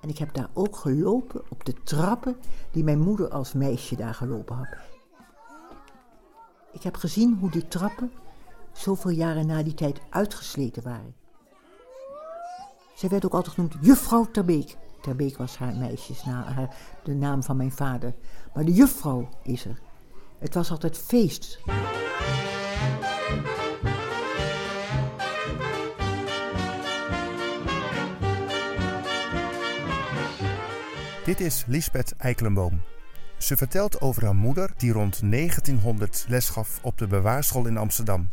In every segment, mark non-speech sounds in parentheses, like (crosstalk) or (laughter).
En ik heb daar ook gelopen op de trappen die mijn moeder als meisje daar gelopen had. Ik heb gezien hoe die trappen zoveel jaren na die tijd uitgesleten waren. Zij werd ook altijd genoemd juffrouw Terbeek. Terbeek was haar meisjesnaam, de naam van mijn vader. Maar de juffrouw is er. Het was altijd feest. Dit is Lisbeth Eikelenboom. Ze vertelt over haar moeder die rond 1900 les gaf op de bewaarschool in Amsterdam.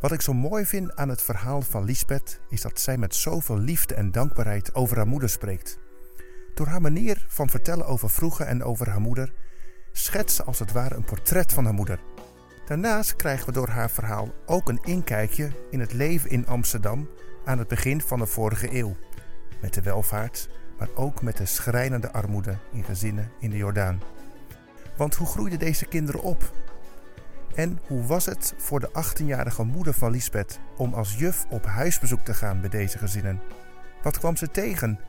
Wat ik zo mooi vind aan het verhaal van Lisbeth is dat zij met zoveel liefde en dankbaarheid over haar moeder spreekt. Door haar manier van vertellen over vroeger en over haar moeder schetst ze als het ware een portret van haar moeder. Daarnaast krijgen we door haar verhaal ook een inkijkje in het leven in Amsterdam aan het begin van de vorige eeuw. Met de welvaart, maar ook met de schrijnende armoede in gezinnen in de Jordaan. Want hoe groeiden deze kinderen op? En hoe was het voor de 18-jarige moeder van Lisbeth om als juf op huisbezoek te gaan bij deze gezinnen? Wat kwam ze tegen?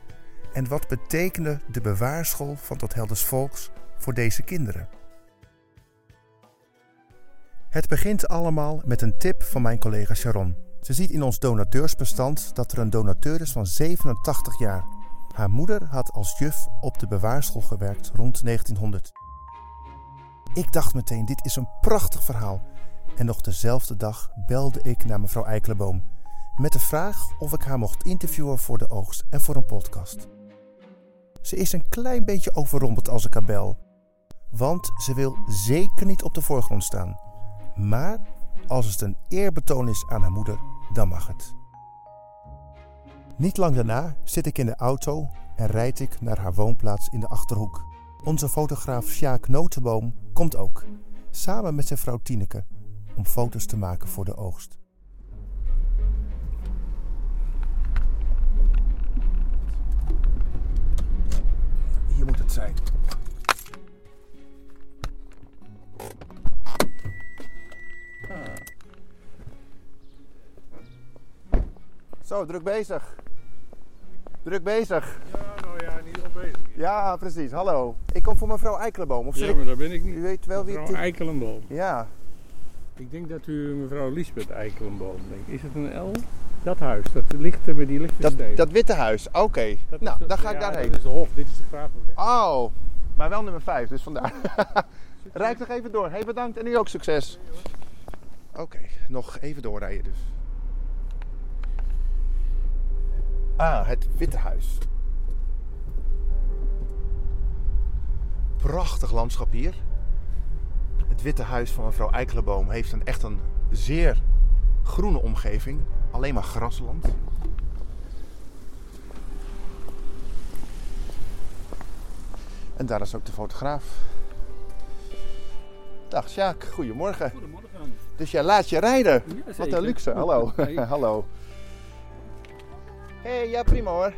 En wat betekende de bewaarschool van Tot Helders Volks voor deze kinderen? Het begint allemaal met een tip van mijn collega Sharon. Ze ziet in ons donateursbestand dat er een donateur is van 87 jaar. Haar moeder had als juf op de bewaarschool gewerkt rond 1900. Ik dacht meteen, dit is een prachtig verhaal. En nog dezelfde dag belde ik naar mevrouw Eikelenboom met de vraag of ik haar mocht interviewen voor de oogst en voor een podcast. Ze is een klein beetje overrompeld als ik haar bel, want ze wil zeker niet op de voorgrond staan. Maar als het een eerbetoon is aan haar moeder, dan mag het. Niet lang daarna zit ik in de auto en rijd ik naar haar woonplaats in de achterhoek. Onze fotograaf Sjaak Notenboom komt ook, samen met zijn vrouw Tineke, om foto's te maken voor de oogst. Hier moet het zijn. Zo, druk bezig. Druk bezig. Ja, nou ja, niet al bezig. Ja, precies. Hallo. Ik kom voor mevrouw Eikelenboom. Of Ja, ik- maar dat ben ik niet. U weet wel wie het Mevrouw is. Eikelenboom. Ja, Ik denk dat u mevrouw Lisbeth Eikelenboom denkt. Is het een L? Dat huis, dat ligt bij die lichte dat, dat witte huis. Oké. Nou, dan ga ik daarheen. Dat is de hof, dit is de Gravenweg. Oh, maar wel nummer 5, dus vandaar. (laughs) Rijd nog even door. Hey, bedankt en u ook succes. Oké, nog even doorrijden dus. Ah, het Witte Huis. Prachtig landschap hier. Het Witte Huis van mevrouw Eikelenboom heeft een, echt een zeer groene omgeving. Alleen maar grasland. En daar is ook de fotograaf. Dag Sjaak, goedemorgen. Goedemorgen. Dus jij laat je rijden. Ja, Wat een luxe. Hallo. (laughs) Hey. Hallo. Hey, ja prima hoor.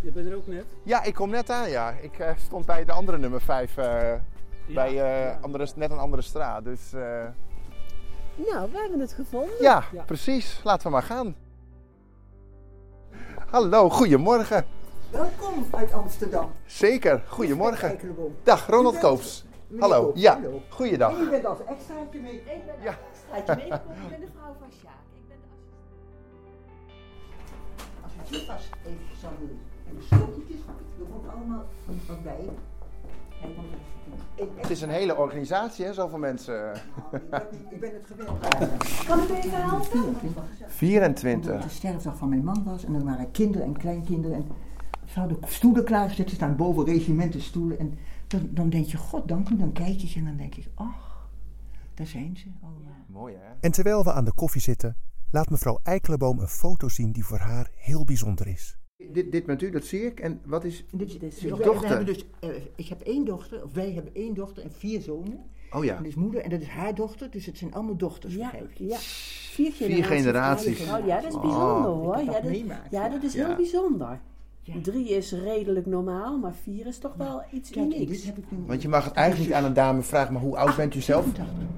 Je bent er ook net? Ja, ik kom net aan ja. Ik eh, stond bij de andere nummer 5 bij eh, ja. andere, net een andere straat. Dus eh, Nou, we hebben het gevonden. ja, Ja. precies. Laten we maar gaan. Hallo, goedemorgen. Welkom uit Amsterdam. Zeker, goedemorgen. Dag, Ronald Koops. Hallo, Koops, ja, hallo. goeiedag. En bent als extraatje mee. Ik ben Ja. extraatje meegekomen. Ik ben de vrouw van Sjaak. Vast even zou doen. En de moet allemaal wat bij. Het is een hele organisatie, hè, zoveel mensen. Ik ben het gewend. Kan ik even helpen? 24. Omdat de sterfdag van mijn man was en er waren kinderen en kleinkinderen. En ze hadden stoelen klaargezet, ze staan boven regimentenstoelen. En dan, dan denk je, god dank u, dan kijk je en dan denk ik, ach, daar zijn ze allemaal. Mooi hè? En terwijl we aan de koffie zitten, laat mevrouw Eikelenboom een foto zien die voor haar heel bijzonder is. Dit, dit met u, dat zie ik. En wat is... Dit is, Dit is dus uw dochter. dus, eh, ik heb één dochter, of wij hebben één dochter en vier zonen. Oh ja. En dat is moeder en dat is haar dochter, dus het zijn allemaal dochters, Ja, begrijp je. ja. Vier generaties. generaties. Oh ja, dat is Oh. bijzonder Ik hoor. Ja dat ja, dat is Ja. heel bijzonder. Ja. Drie is redelijk normaal, maar vier is toch wel iets Kijk, unieks. heb ik nu. Want je mag het eigenlijk niet aan een dame vragen, maar hoe oud bent u zelf?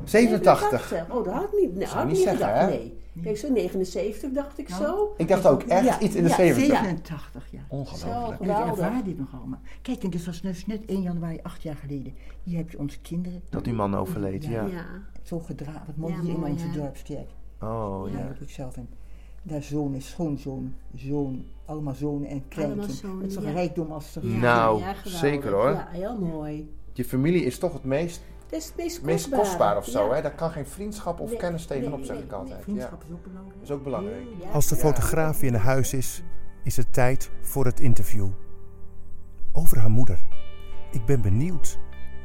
87. 87. Oh, dat had ik niet, nee, Zou had ik niet niet zeggen, gedacht. hè? Nee. Kijk, zo 79 dacht ik Nou, zo. Ik dacht ook echt Ja, iets in de ja, 70. 87, ja. Ongelooflijk. Zo. En ik ervaar dit nog allemaal. Kijk, en dit was dus net 1 januari, acht jaar geleden. Hier heb je onze kinderen. Dat uw man overleed, ja. Ja. Zo gedragen. Wat mooi Ja, hier in onze ja. dorpskerk. Oh Ja, ja. dat doe ik zelf in. Daar zonen, schoonzoon, zoon, allemaal zonen en zonen, Het is ja. rijkdom als er... Ja, Nou, ja, zeker, hoor. Ja, heel mooi. Je familie is toch het meest, Het is het meest meest kostbare. kostbaar of zo, Ja. hè? Daar kan geen vriendschap of Nee, kennis tegenop, nee, zeg nee, ik altijd. nee. Ja, Vriendschap is ook belangrijk. dat is ook belangrijk. Ja. Als de fotograaf naar huis is, is het tijd voor het interview. Over haar moeder. Ik ben benieuwd.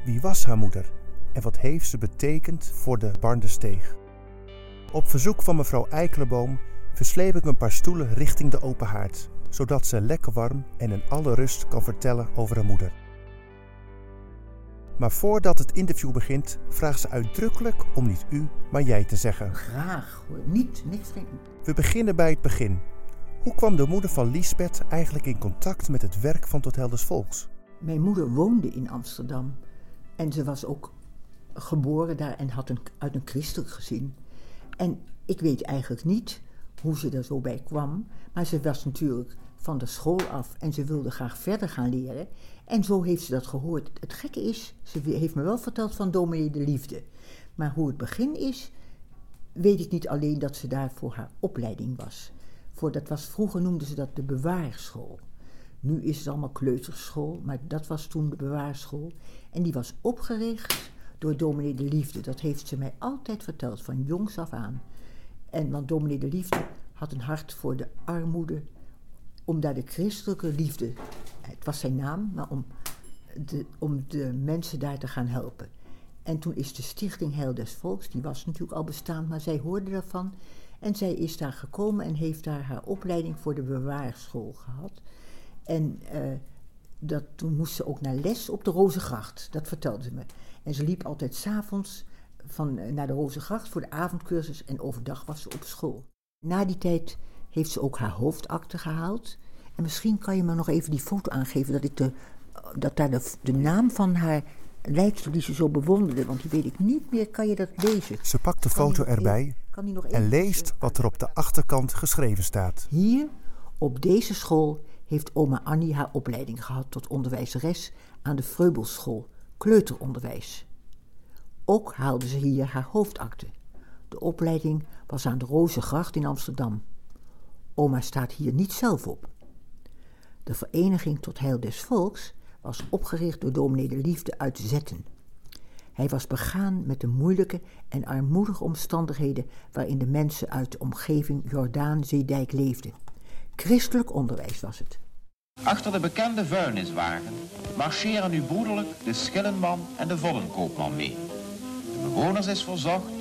Wie was haar moeder? En wat heeft ze betekend voor de Barndersteeg? Op verzoek van mevrouw Eikelenboom versleep ik een paar stoelen richting de open haard, zodat ze lekker warm en in alle rust kan vertellen over haar moeder. Maar voordat het interview begint, vraagt ze uitdrukkelijk om niet u, maar jij te zeggen. Graag hoor. Niet, niks geen... We beginnen bij het begin. Hoe kwam de moeder van Liesbeth eigenlijk in contact met het werk van Tot Helders Volks? Mijn moeder woonde in Amsterdam. En ze was ook geboren daar en had een, uit een christelijk gezin. En ik weet eigenlijk niet hoe ze er zo bij kwam. Maar ze was natuurlijk van de school af en ze wilde graag verder gaan leren. En zo heeft ze dat gehoord. Het gekke is, ze heeft me wel verteld van dominee de liefde. Maar hoe het begin is, weet ik niet alleen dat ze daar voor haar opleiding was. Voor dat was, vroeger noemden ze dat de bewaarschool. Nu is het allemaal kleuterschool, maar dat was toen de bewaarschool. En die was opgericht door dominee de Liefde. Dat heeft ze mij altijd verteld, van jongs af aan. En want dominee de Liefde had een hart voor de armoede, om daar de christelijke liefde, het was zijn naam, maar om de, om de mensen daar te gaan helpen. En toen is de stichting Heil des Volks, die was natuurlijk al bestaand, maar zij hoorde daarvan. En zij is daar gekomen en heeft daar haar opleiding voor de bewaarschool gehad. En eh, dat, toen moest ze ook naar les op de Rozengracht, dat vertelde ze me. En ze liep altijd s'avonds van, eh, naar de Rozengracht voor de avondcursus en overdag was ze op school. Na die tijd heeft ze ook haar hoofdakte gehaald. En misschien kan je me nog even die foto aangeven dat, ik de, dat daar de, de naam van haar leidster die ze zo bewonderde, want die weet ik niet meer, kan je dat lezen? Ze pakt de Kan foto erbij die en leest wat er op de achterkant geschreven staat. Hier, op deze school, heeft oma Annie haar opleiding gehad tot onderwijzeres aan de Vreubelschool, kleuteronderwijs. Ook haalde ze hier haar hoofdakte. De opleiding was aan de Rozengracht in Amsterdam. Oma staat hier niet zelf op. De Vereniging tot Heil des Volks was opgericht door dominee de Liefde uit Zetten. Hij was begaan met de moeilijke en armoedige omstandigheden waarin de mensen uit de omgeving Jordaan-Zeedijk leefden. Christelijk onderwijs was het. Achter de bekende vuilniswagen marcheren nu broederlijk de schillenman en de voddenkoopman mee. Bewoners is verzocht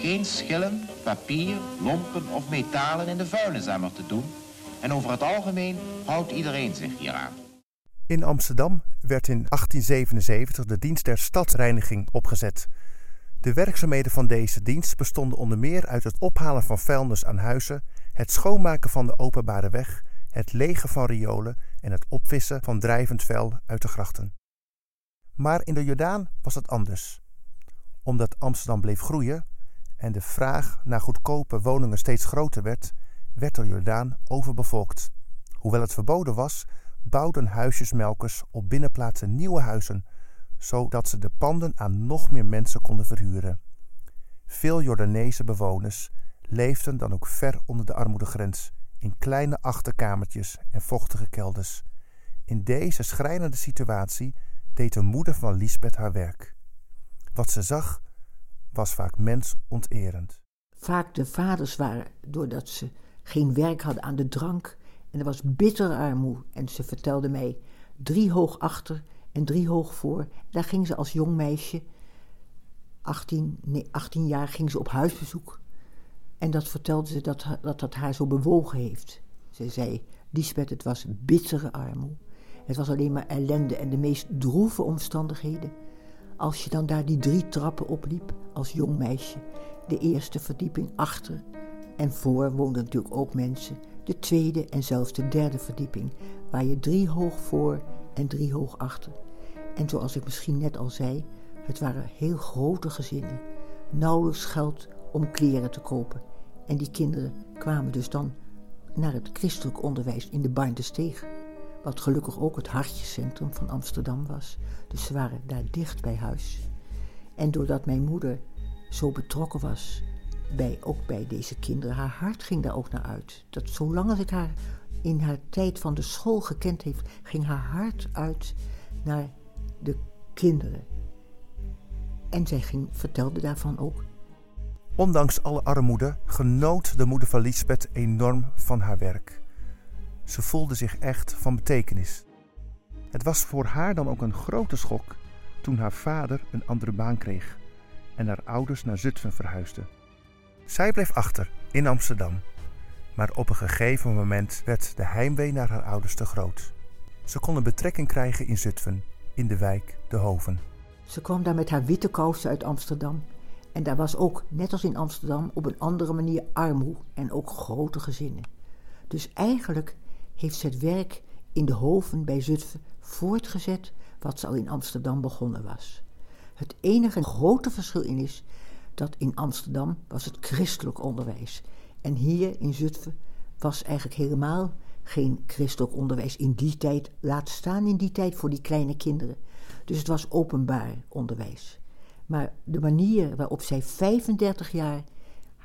geen schillen, papier, lompen of metalen in de vuilnisemmer te doen en over het algemeen houdt iedereen zich hieraan. In Amsterdam werd in 1877 de dienst der stadsreiniging opgezet. De werkzaamheden van deze dienst bestonden onder meer uit het ophalen van vuilnis aan huizen, het schoonmaken van de openbare weg, het legen van riolen en het opvissen van drijvend vuil uit de grachten. Maar in de Jordaan was het anders. Omdat Amsterdam bleef groeien en de vraag naar goedkope woningen steeds groter werd, werd de Jordaan overbevolkt. Hoewel het verboden was, bouwden huisjesmelkers op binnenplaatsen nieuwe huizen, zodat ze de panden aan nog meer mensen konden verhuren. Veel Jordaanese bewoners leefden dan ook ver onder de armoedegrens, in kleine achterkamertjes en vochtige kelders. In deze schrijnende situatie deed de moeder van Lisbeth haar werk. Wat ze zag, was vaak mensonterend. Vaak de vaders waren, doordat ze geen werk hadden aan de drank, en er was bittere armoede. En ze vertelde mij drie hoog achter en drie hoog voor. Daar ging ze als jong meisje, 18, nee, 18 jaar, ging ze op huisbezoek. En dat vertelde ze dat dat, dat haar zo bewogen heeft. Ze zei, Lisbeth, het was bittere armoede. Het was alleen maar ellende en de meest droeve omstandigheden. Als je dan daar die drie trappen opliep als jong meisje, de eerste verdieping achter en voor woonden natuurlijk ook mensen de tweede en zelfs de derde verdieping, waar je drie hoog voor en drie hoog achter. En zoals ik misschien net al zei, het waren heel grote gezinnen. Nauwelijks geld om kleren te kopen. En die kinderen kwamen dus dan naar het christelijk onderwijs in de Barndensteeg. Wat gelukkig ook het hartjecentrum van Amsterdam was. Dus ze waren daar dicht bij huis. En doordat mijn moeder zo betrokken was, bij, ook bij deze kinderen, haar hart ging daar ook naar uit. Dat zolang als ik haar in haar tijd van de school gekend heeft, ging haar hart uit naar de kinderen. En zij ging, vertelde daarvan ook. Ondanks alle armoede genoot de moeder van Lisbeth enorm van haar werk. Ze voelde zich echt van betekenis. Het was voor haar dan ook een grote schok toen haar vader een andere baan kreeg en haar ouders naar Zutphen verhuisden. Zij bleef achter in Amsterdam, maar op een gegeven moment werd de heimwee naar haar ouders te groot. Ze kon een betrekking krijgen in Zutphen, in de wijk De Hoven. Ze kwam daar met haar witte kousen uit Amsterdam. En daar was ook, net als in Amsterdam, op een andere manier armoe en ook grote gezinnen. Dus eigenlijk heeft ze het werk in de hoven bij Zutphen voortgezet wat al in Amsterdam begonnen was. Het enige grote verschil in is dat in Amsterdam was het christelijk onderwijs. En hier in Zutphen was eigenlijk helemaal geen christelijk onderwijs in die tijd, laat staan in die tijd voor die kleine kinderen. Dus het was openbaar onderwijs. Maar de manier waarop zij 35 jaar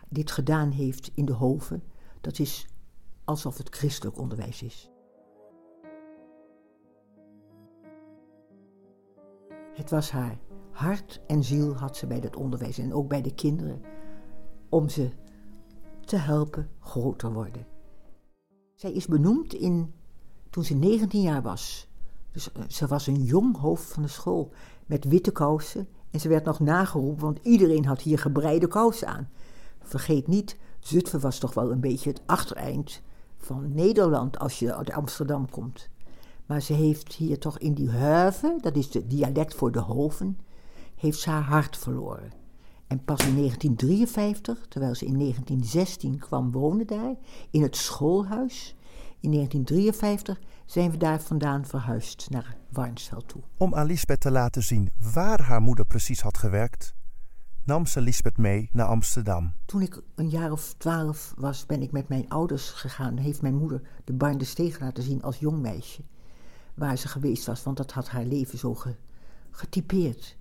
dit gedaan heeft in de hoven, dat is alsof het christelijk onderwijs is. Het was haar hart en ziel had ze bij dat onderwijs en ook bij de kinderen om ze te helpen groter worden. Zij is benoemd in, toen ze 19 jaar was. Dus eh, ze was een jong hoofd van de school met witte kousen en ze werd nog nageroepen, want iedereen had hier gebreide kousen aan. Vergeet niet, Zutphen was toch wel een beetje het achtereind van Nederland als je uit Amsterdam komt. Maar ze heeft hier toch in die huiven, dat is de dialect voor de hoven, heeft ze haar hart verloren. En pas in 1953, terwijl ze in 1916 kwam wonen daar, in het schoolhuis, in 1953 zijn we daar vandaan verhuisd naar Warnsveld toe. Om aan Lisbeth te laten zien waar haar moeder precies had gewerkt, nam ze Lisbeth mee naar Amsterdam. Toen ik een jaar of twaalf was, ben ik met mijn ouders gegaan. Heeft mijn moeder de Barn de Steeg laten zien als jong meisje. Waar ze geweest was, want dat had haar leven zo getypeerd.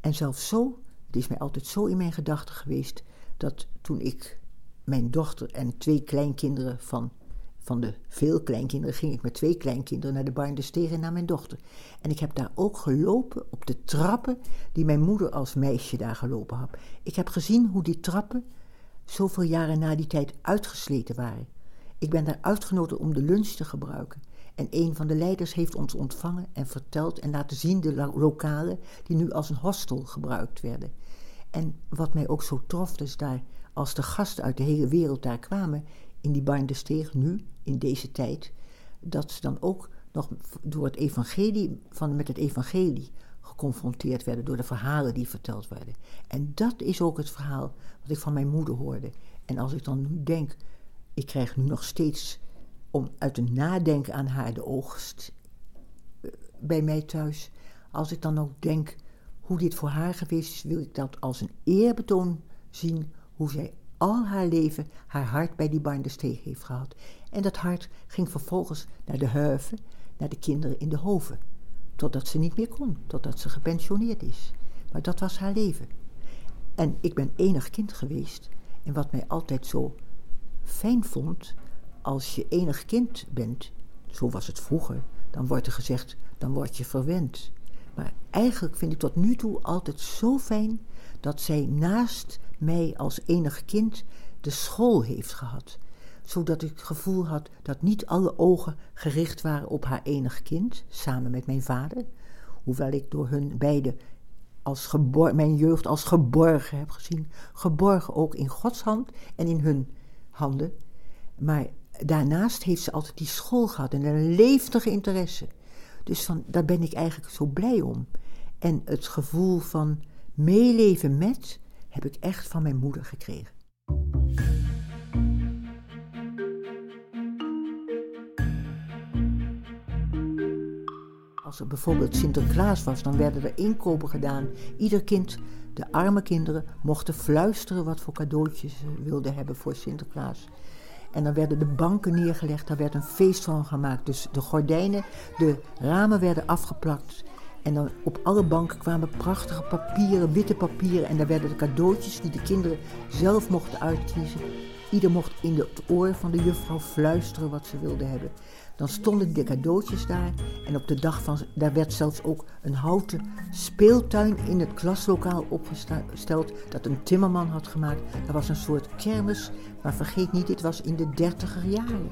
En zelfs zo, het is mij altijd zo in mijn gedachten geweest, dat toen ik mijn dochter en twee kleinkinderen van van de veel kleinkinderen ging ik met twee kleinkinderen naar de Barn de Steeg en naar mijn dochter. En ik heb daar ook gelopen op de trappen die mijn moeder als meisje daar gelopen had. Ik heb gezien hoe die trappen zoveel jaren na die tijd uitgesleten waren. Ik ben daar uitgenodigd om de lunch te gebruiken. En een van de leiders heeft ons ontvangen en verteld en laten zien de lokalen die nu als een hostel gebruikt werden. En wat mij ook zo trof, dus daar, als de gasten uit de hele wereld daar kwamen, in die Barn de Steeg nu, in deze tijd, dat ze dan ook nog door het evangelie, van, met het evangelie geconfronteerd werden door de verhalen die verteld werden. En dat is ook het verhaal wat ik van mijn moeder hoorde. En als ik dan nu denk, ik krijg nu nog steeds om uit het nadenken aan haar de oogst eh, bij mij thuis. Als ik dan ook denk hoe dit voor haar geweest is, wil ik dat als een eerbetoon zien hoe zij al haar leven haar hart bij die Barndesteeg heeft gehad. En dat hart ging vervolgens naar de huiven, naar de kinderen in de hoven. Totdat ze niet meer kon, totdat ze gepensioneerd is. Maar dat was haar leven. En ik ben enig kind geweest. En wat mij altijd zo fijn vond, als je enig kind bent, zo was het vroeger, dan wordt er gezegd, dan word je verwend. Maar eigenlijk vind ik tot nu toe altijd zo fijn dat zij naast mij als enig kind de school heeft gehad. Zodat ik het gevoel had dat niet alle ogen gericht waren op haar enig kind, samen met mijn vader. Hoewel ik door hun beiden als mijn jeugd als geborgen heb gezien. Geborgen ook in Gods hand en in hun handen. Maar daarnaast heeft ze altijd die school gehad en een levendige interesse. Dus van, daar ben ik eigenlijk zo blij om. En het gevoel van meeleven met heb ik echt van mijn moeder gekregen. Als er bijvoorbeeld Sinterklaas was, dan werden er inkopen gedaan. Ieder kind, de arme kinderen, mochten fluisteren wat voor cadeautjes ze wilden hebben voor Sinterklaas. En dan werden de banken neergelegd, daar werd een feest van gemaakt. Dus de gordijnen, de ramen werden afgeplakt. En dan op alle banken kwamen prachtige papieren, witte papieren. En daar werden de cadeautjes die de kinderen zelf mochten uitkiezen. Ieder mocht in het oor van de juffrouw fluisteren wat ze wilden hebben. Dan stonden de cadeautjes daar. En op de dag van, daar werd zelfs ook een houten speeltuin in het klaslokaal opgesteld. Dat een timmerman had gemaakt. Dat was een soort kermis. Maar vergeet niet, dit was in de dertiger jaren.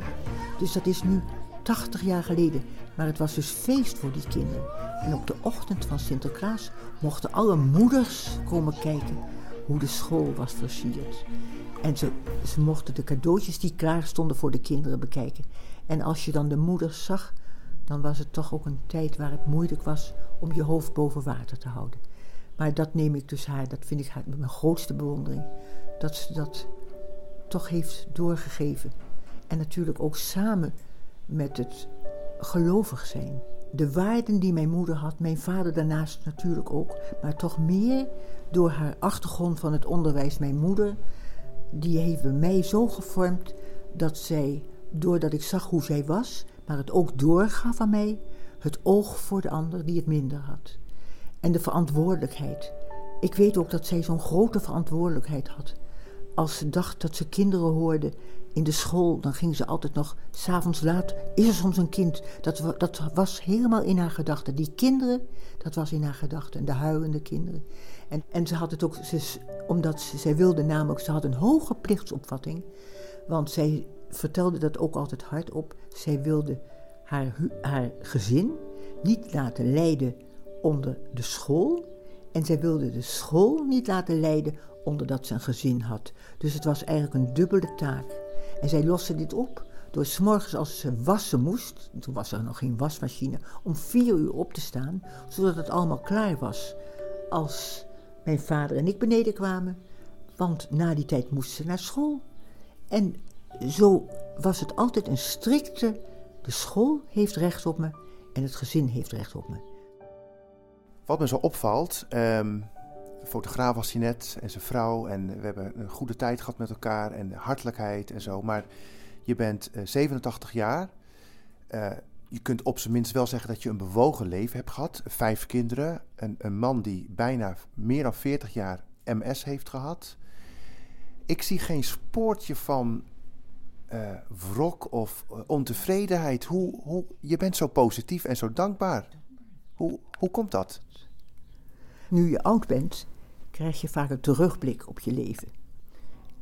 Dus dat is nu 80 jaar geleden. Maar het was dus feest voor die kinderen. En op de ochtend van Sinterklaas mochten alle moeders komen kijken hoe de school was versierd. En ze, ze mochten de cadeautjes die klaar stonden voor de kinderen bekijken. En als je dan de moeders zag, dan was het toch ook een tijd waar het moeilijk was om je hoofd boven water te houden. Maar dat neem ik dus haar, dat vind ik haar mijn grootste bewondering. Dat ze dat toch heeft doorgegeven. En natuurlijk ook samen met het gelovig zijn. De waarden die mijn moeder had, mijn vader daarnaast natuurlijk ook, maar toch meer door haar achtergrond van het onderwijs. Mijn moeder, die heeft mij zo gevormd dat zij, doordat ik zag hoe zij was, maar het ook doorgaf aan mij, het oog voor de ander die het minder had. En de verantwoordelijkheid. Ik weet ook dat zij zo'n grote verantwoordelijkheid had. Als ze dacht dat ze kinderen hoorde in de school, dan ging ze altijd nog, s'avonds laat, is er soms een kind. Dat, dat was helemaal in haar gedachten. Die kinderen, dat was in haar gedachten. En de huilende kinderen. En, en ze had het ook, ze, omdat zij wilde namelijk, ze had een hoge plichtsopvatting. Want zij vertelde dat ook altijd hardop. Zij wilde haar, haar gezin niet laten lijden onder de school. En zij wilde de school niet laten lijden onder dat ze een gezin had. Dus het was eigenlijk een dubbele taak. En zij loste dit op door s'morgens als ze wassen moest, toen was er nog geen wasmachine, om vier uur op te staan, zodat het allemaal klaar was als mijn vader en ik beneden kwamen. Want na die tijd moest ze naar school. En zo was het altijd een strikte, de school heeft recht op me en het gezin heeft recht op me. Wat me zo opvalt, um, fotograaf was hij net en zijn vrouw. En we hebben een goede tijd gehad met elkaar en hartelijkheid en zo. Maar je bent 87 eh, jaar. Uh, je kunt op zijn minst wel zeggen dat je een bewogen leven hebt gehad. Vijf kinderen. Een, een man die bijna meer dan 40 jaar MS heeft gehad. Ik zie geen spoortje van uh, wrok of ontevredenheid. Hoe, hoe, je bent zo positief en zo dankbaar. Hoe, hoe komt dat? Nu je oud bent, krijg je vaak een terugblik op je leven.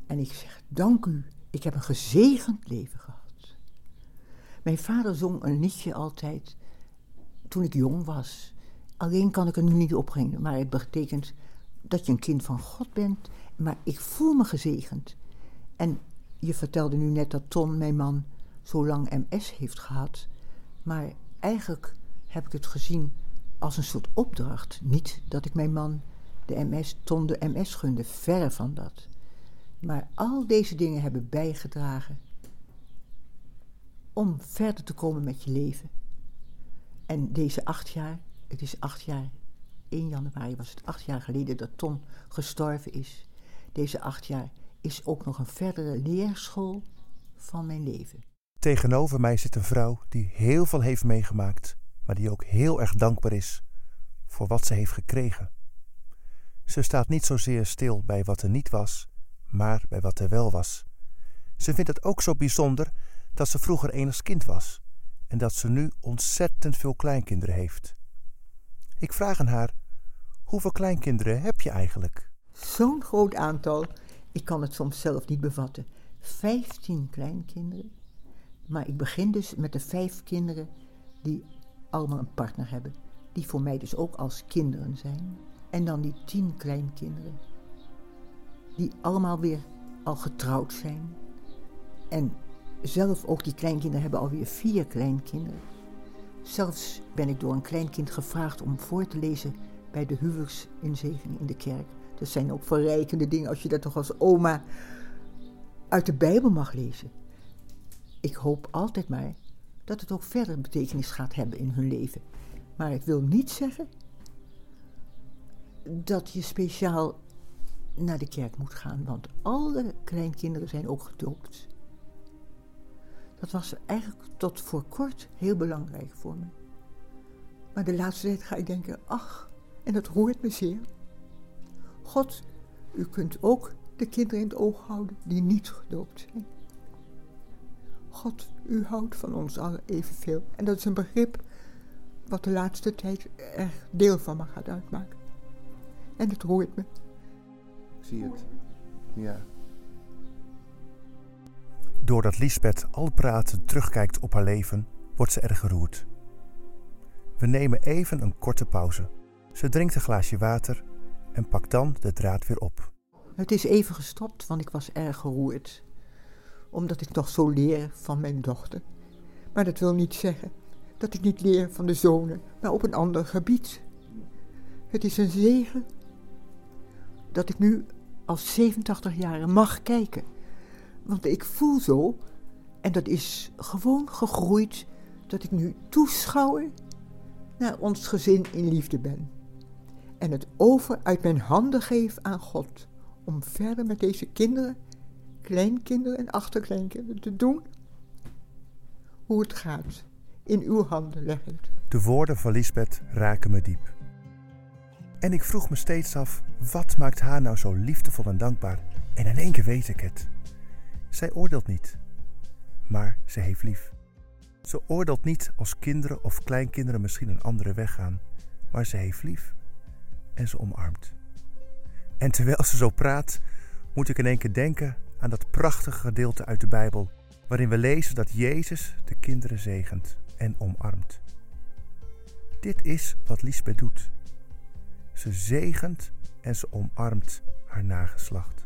En ik zeg, dank u, ik heb een gezegend leven gehad. Mijn vader zong een liedje altijd toen ik jong was. Alleen kan ik het nu niet opbrengen, maar het betekent dat je een kind van God bent. Maar ik voel me gezegend. En je vertelde nu net dat Ton, mijn man, zo lang MS heeft gehad. Maar eigenlijk heb ik het gezien als een soort opdracht. Niet dat ik mijn man de MS, Ton de MS gunde, verre van dat. Maar al deze dingen hebben bijgedragen om verder te komen met je leven. En deze acht jaar, het is acht jaar, 1 januari was het acht jaar geleden dat Ton gestorven is. Deze acht jaar is ook nog een verdere leerschool van mijn leven. Tegenover mij zit een vrouw die heel veel heeft meegemaakt, maar die ook heel erg dankbaar is voor wat ze heeft gekregen. Ze staat niet zozeer stil bij wat er niet was, maar bij wat er wel was. Ze vindt het ook zo bijzonder dat ze vroeger enig kind was en dat ze nu ontzettend veel kleinkinderen heeft. Ik vraag aan haar: hoeveel kleinkinderen heb je eigenlijk? Zo'n groot aantal. Ik kan het soms zelf niet bevatten. Vijftien kleinkinderen. Maar ik begin dus met de vijf kinderen die allemaal een partner hebben. Die voor mij dus ook als kinderen zijn. En dan die tien kleinkinderen. Die allemaal weer al getrouwd zijn. En zelf ook die kleinkinderen hebben alweer vier kleinkinderen. Zelfs ben ik door een kleinkind gevraagd om voor te lezen bij de huwelijksinzegening in de kerk. Dat zijn ook verrijkende dingen als je dat toch als oma uit de Bijbel mag lezen. Ik hoop altijd maar dat het ook verder betekenis gaat hebben in hun leven. Maar ik wil niet zeggen dat je speciaal naar de kerk moet gaan, want alle kleinkinderen zijn ook gedoopt. Dat was eigenlijk tot voor kort heel belangrijk voor me. Maar de laatste tijd ga ik denken, ach, en dat roert me zeer. God, u kunt ook de kinderen in het oog houden die niet gedoopt zijn. God, u houdt van ons allen evenveel. En dat is een begrip wat de laatste tijd er deel van me gaat uitmaken. En het roert me. Ik zie het. Ja. Doordat Lisbeth al pratend terugkijkt op haar leven, wordt ze erg geroerd. We nemen even een korte pauze. Ze drinkt een glaasje water en pakt dan de draad weer op. Het is even gestopt, want ik was erg geroerd. Omdat ik nog zo leer van mijn dochter. Maar dat wil niet zeggen dat ik niet leer van de zonen, maar op een ander gebied. Het is een zegen dat ik nu als 87 jaar mag kijken. Want ik voel zo, en dat is gewoon gegroeid, dat ik nu toeschouwer naar ons gezin in liefde ben. En het over uit mijn handen geef aan God. Om verder met deze kinderen, kleinkinderen en achterkleinkinderen te doen hoe het gaat. In uw handen leg ik het. De woorden van Lisbeth raken me diep. En ik vroeg me steeds af, wat maakt haar nou zo liefdevol en dankbaar? En in één keer weet ik het. Zij oordeelt niet, maar ze heeft lief. Ze oordeelt niet als kinderen of kleinkinderen misschien een andere weg gaan, maar ze heeft lief en ze omarmt. En terwijl ze zo praat, moet ik in één keer denken aan dat prachtige gedeelte uit de Bijbel, waarin we lezen dat Jezus de kinderen zegent en omarmt. Dit is wat Lisbeth doet. Ze zegent en ze omarmt haar nageslacht.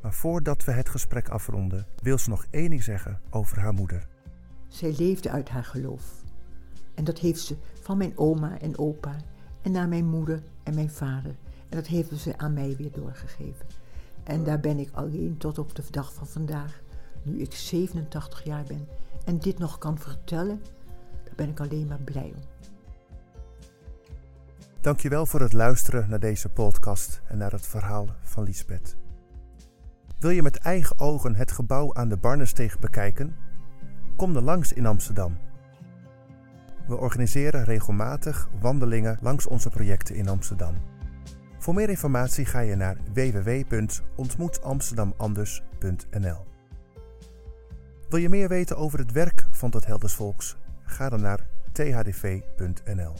Maar voordat we het gesprek afronden, wil ze nog één ding zeggen over haar moeder. Zij leefde uit haar geloof. En dat heeft ze van mijn oma en opa en naar mijn moeder en mijn vader. En dat heeft ze aan mij weer doorgegeven. En daar ben ik alleen tot op de dag van vandaag, nu ik 87 jaar ben en dit nog kan vertellen, daar ben ik alleen maar blij om. Dankjewel voor het luisteren naar deze podcast en naar het verhaal van Lisbeth. Wil je met eigen ogen het gebouw aan de Barnesteeg bekijken? Kom dan langs in Amsterdam. We organiseren regelmatig wandelingen langs onze projecten in Amsterdam. Voor meer informatie ga je naar www.ontmoetamsterdamanders.nl. Wil je meer weten over het werk van Tot Helders Volks? Ga dan naar thdv.nl.